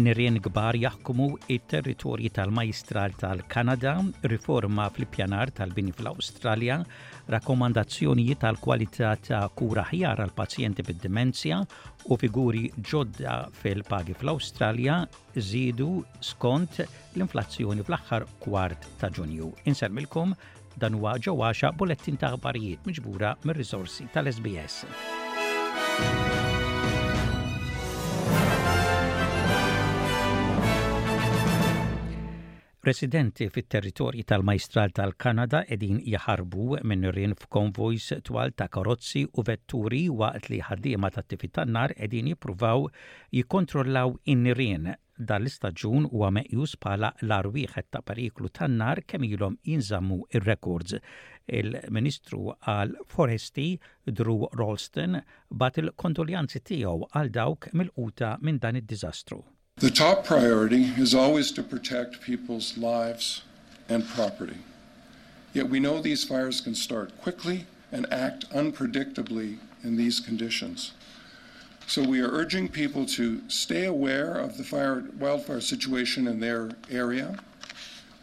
nirien kbar jaħkumu it-territorji tal-Majstral tal-Kanada, riforma fl-pjanar tal-bini fl-Awstralja, rakkomandazzjonijiet tal-kwalità ta' kura ħjar għal pazjenti bid-demenzja u figuri ġodda fil-pagi fl-Awstralja żiedu skont l-inflazzjoni fl-aħħar kwart ta' Ġunju. Insemmilkom dan huwa ġew għaxa bulettin ta' aħbarijiet miġbura mir-riżorsi tal-SBS. Residenti fit-territorji tal-Majstral tal-Kanada qegħdin jaħarbu min-nirien f'konvojs twal ta' karozzi u vetturi waqt li ħaddiema tat-tifi tan-nar qegħdin jippruvaw jikkontrollaw in-nirien. Dan l-istaġun huwa meqjus bħala l-agħar wieħed ta' periklu tan-nar kemm ilhom jinżammu r-rekords. Il-Ministru għal Foresti Drew Ralston bat il-kondoljanzi tiegħu għal dawk milquta minn dan id-diżastru. The top priority is always to protect people's lives and property. Yet we know these fires can start quickly and act unpredictably in these conditions. So we are urging people to stay aware of the fire, wildfire situation in their area,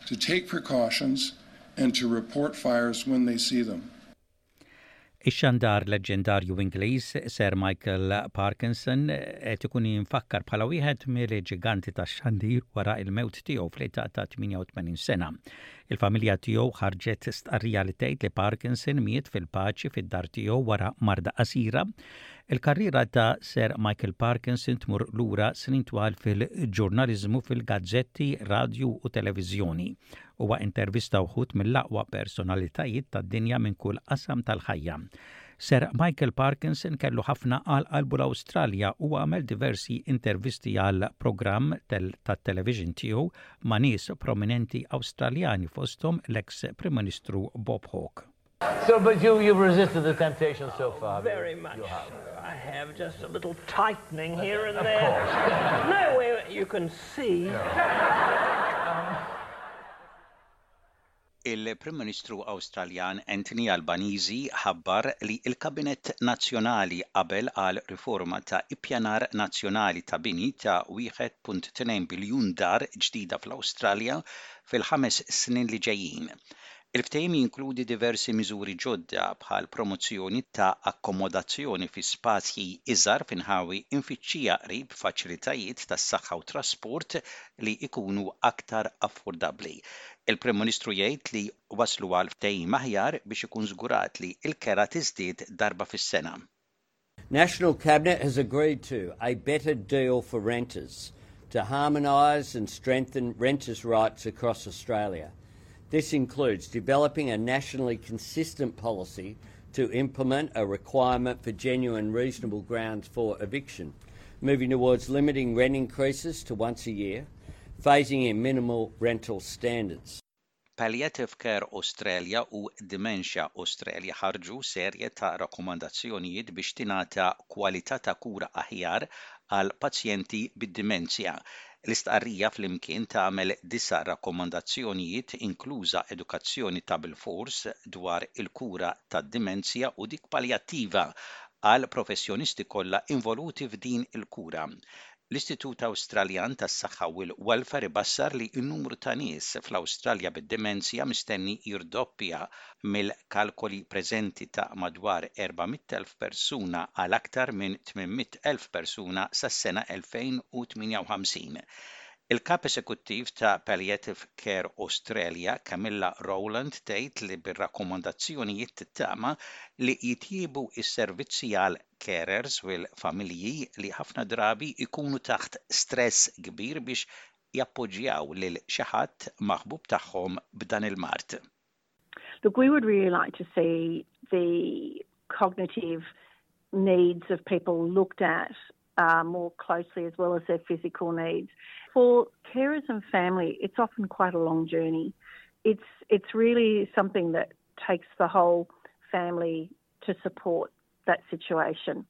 to take precautions, and to report fires when they see them. Ix-xandar leġġendarju Ingliż Sir Michael Parkinson qed ikun imfakkar bħala wieħed mill-ġiganti tax-xandir wara l-mewt tiegħu fl-età ta' 88 sena. Il-familja tiegħu ħarġet stqarrija li tgħid li Parkinson miet fil-paċi fid-dar tiegħu wara marda qasira. Il-karriera ta' Sir Michael Parkinson tmur lura snin twal fil-ġurnaliżmu fil-gazzetti, radju u televiżjoni Huwa intervista wħud mill-aqwa personalitajiet tad-dinja minn kull qasam tal-ħajja. Sir Michael Parkinson kellu ħafna għal qalbu l-Awstralja u għamel diversi intervisti għal programm tat-television tiegħu ma' nies prominenti Awstraljani fosthom l-eks Prim Ministru Bob Hawke. So but you you've resisted the temptation so far. Oh, very much. You have. I have just a little tightening here and there. Of course. no way you can see. No. Um. Il-Prim Ministru Awstraljan Anthony Albanizi ħabbar li l-Kabinett Nazzjonali qabel għal riforma ta' ippjanar nazzjonali ta' bini ta' 1.2 biljun dar ġdida fl-Awstralja fil-ħames snin li ġejjin. Il-ftehim jinkludi diversi miżuri ġodda bħal promozzjoni ta' akkomodazzjoni fi spazji iżgħar f'inħawi imfittxija qrib faċilitajiet tas-saħħa u trasport li jkunu aktar affordabbli. Il-Prim Ministru jgħid li waslu għal ftehim aħjar biex ikun żgurat li l-kera tiżdied darba fis-sena. National Cabinet has agreed to a better deal for renters to harmonise and strengthen renters' rights across Australia. This includes developing a nationally consistent policy to implement a requirement for genuine reasonable grounds for eviction, moving towards limiting rent increases to once a year, phasing in minimal rental standards. Palliative Care Australia u Dementia Australia ħarġu serje ta' rakkomandazzjonijiet biex tingħata kwalità ta' kura aħjar għal pazjenti bid-dimenzja. L-istqarrija flimkien tagħmel disa' rakkomandazzjonijiet, inkluża edukazzjoni ta' bilfors dwar il-kura tad-dimenzja u dik palljattiva għall-professjonisti kollha involuti f'din il-kura. L-Istitut Awstraljan tas-Saħħa u l-Welfare ibassar li n-numru ta' nies fl-Awstralja bid-dimensja mistenni jirdoppja mill-kalkoli preżenti ta' madwar 400,000 persuna għal aktar minn 800,000 persuna sas-sena 2058. Il-Kap Eżekuttiv ta' Palliative Care Australia, Camilla Rowland tgħid li bir-rakkomandazzjonijiet tittama li jitjiebu s-servizzi għal carers u l-familji li ħafna drabi ikunu taħt stress kbir biex jappoġġjaw lil xi ħadd maħbub tagħhom b'dan il-mart. Look, we would really like to see the cognitive needs of people looked at uh, more closely as well as their physical needs for carers and family, it's often quite a long journey. It's, it's really something that takes the whole family to support that situation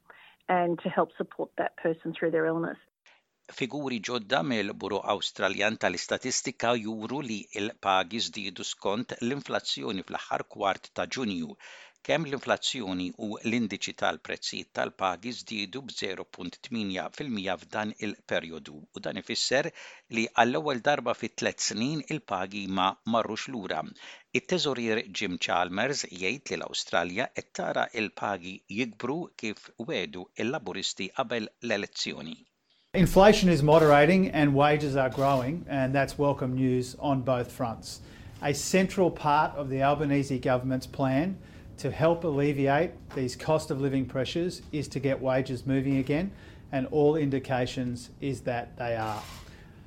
and to help support that person through their illness. Figuri ġodda mill-Buro Awstraljan tal-Istatistika juru li l-pagi żdiedu skont l-inflazzjoni fl-aħħar kwart ta' Ġunju. Kemm l-inflazzjoni u l-indiċi tal-prezzijiet tal-pagi żdiedu b'0.8 fil-mija f'dan il-perjodu u dan ifisser li għall-ewwel darba fi tliet snin il-pagi ma marrux lura. It-teżorier Jim Chalmers jgħid li l-Awstralja qed tara il-pagi jikbru kif wedu il-laburisti qabel l-elezzjoni. Inflation is moderating and wages are growing, and that's welcome news on both fronts. A central part of the Albanese government's plan to help alleviate these cost of living pressures is to get wages moving again, and all indications is that they are.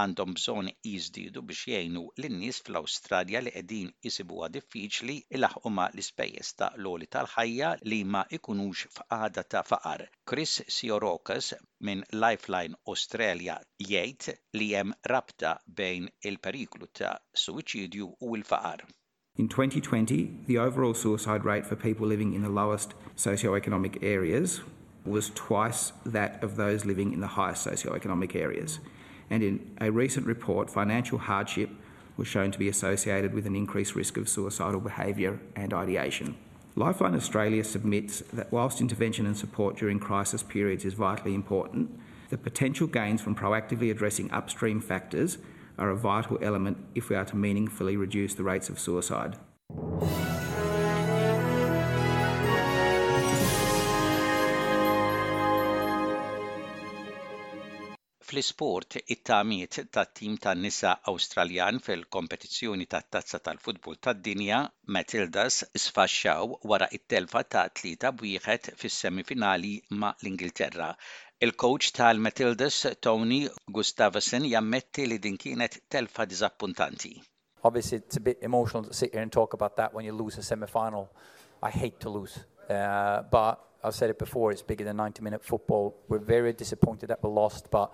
għandhom bżonn jiżdiedu biex jgħinu lin-nies fl-Awstralja li qegħdin isibuha diffiċli jlaħħqu ma' l-ispejjeż ta' l-għoli tal-ħajja li ma jkunux f'qagħda ta' faqar. Chris Siorokes minn Lifeline Australia jgħid li hemm rabta bejn il-periklu ta' suwiċidju u l-faqar. In 2020, the overall suicide rate for people living in the lowest socioeconomic areas was twice that of those living in the highest socioeconomic areas. and in a recent report, financial hardship was shown to be associated with an increased risk of suicidal behaviour and ideation. Lifeline Australia submits that whilst intervention and support during crisis periods is vitally important, the potential gains from proactively addressing upstream factors are a vital element if we are to meaningfully reduce the rates of suicide. Fl-isport, it-tamiet tat-tim tan-nisa Awstraljan fil-kompetizzjoni tat-Tazza tal-Futbol tad-Dinja, Matildas, sfaxxaw wara t-telfa ta' tlieta b' wieħed fis-semifinali ma' l-Ingilterra. Il-kowċ tal-Matildas, Tony Gustavusson jammetti li din kienet telfa diżappuntanti. Obviously, it's a bit emotional to sit here and talk about that when you lose a semifinal. I hate to lose, uh, but I've said it before, it's bigger than 90 minute football. We're very disappointed that we lost, but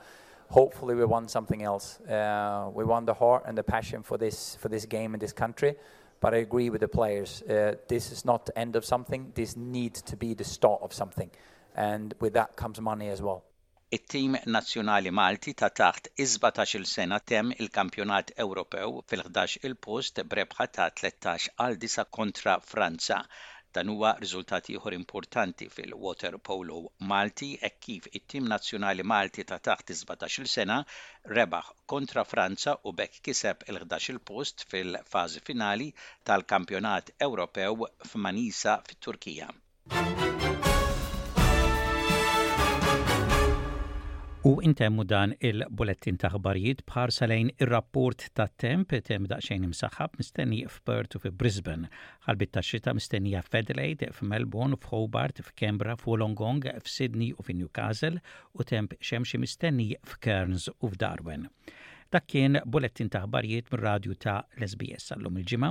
hopefully we won something else. Uh, we won the heart and the passion for this for this game in this country. But I agree with the players. Uh, this is not the end of something. This needs to be the start of something, and with that comes money as well. It-tim nazzjonali Malti ta' taħt is-sbatax-il sena temm il-Kampjonat Ewropew fil-ħdax-il post b'rebħa ta' tlettax għal disa' kontra Franza. Dan huwa riżultat ieħor importanti fil-waterpolo Malti hekk kif it-tim nazzjonali Malti ta' taħt is-sbatax-il sena rebaħ kontra Franza u b'hekk kiseb il-ħdax-il post fil-fażi finali tal-Kampjonat Ewropew f'Manisa fit-Turkija. U intemmu dan il-bulettin ta' ħbarijiet bħarsa lejn ir-rapport ta' temp tem daqsxejn imsaħħab mistenni f'Perth u fi Brisbane. Ħalbit ta' xita mistennija f'Adelaide, f'Melbourne, f'Hobart, f'Kembra, f'Wolongong, f'Sydney u fi Newcastle u temp xemxi mistenni f'Cairns u f'Darwin. Dak kien bulettin ta' ħbarijiet mir-radju ta' l-SBS għallum il-ġimgħa,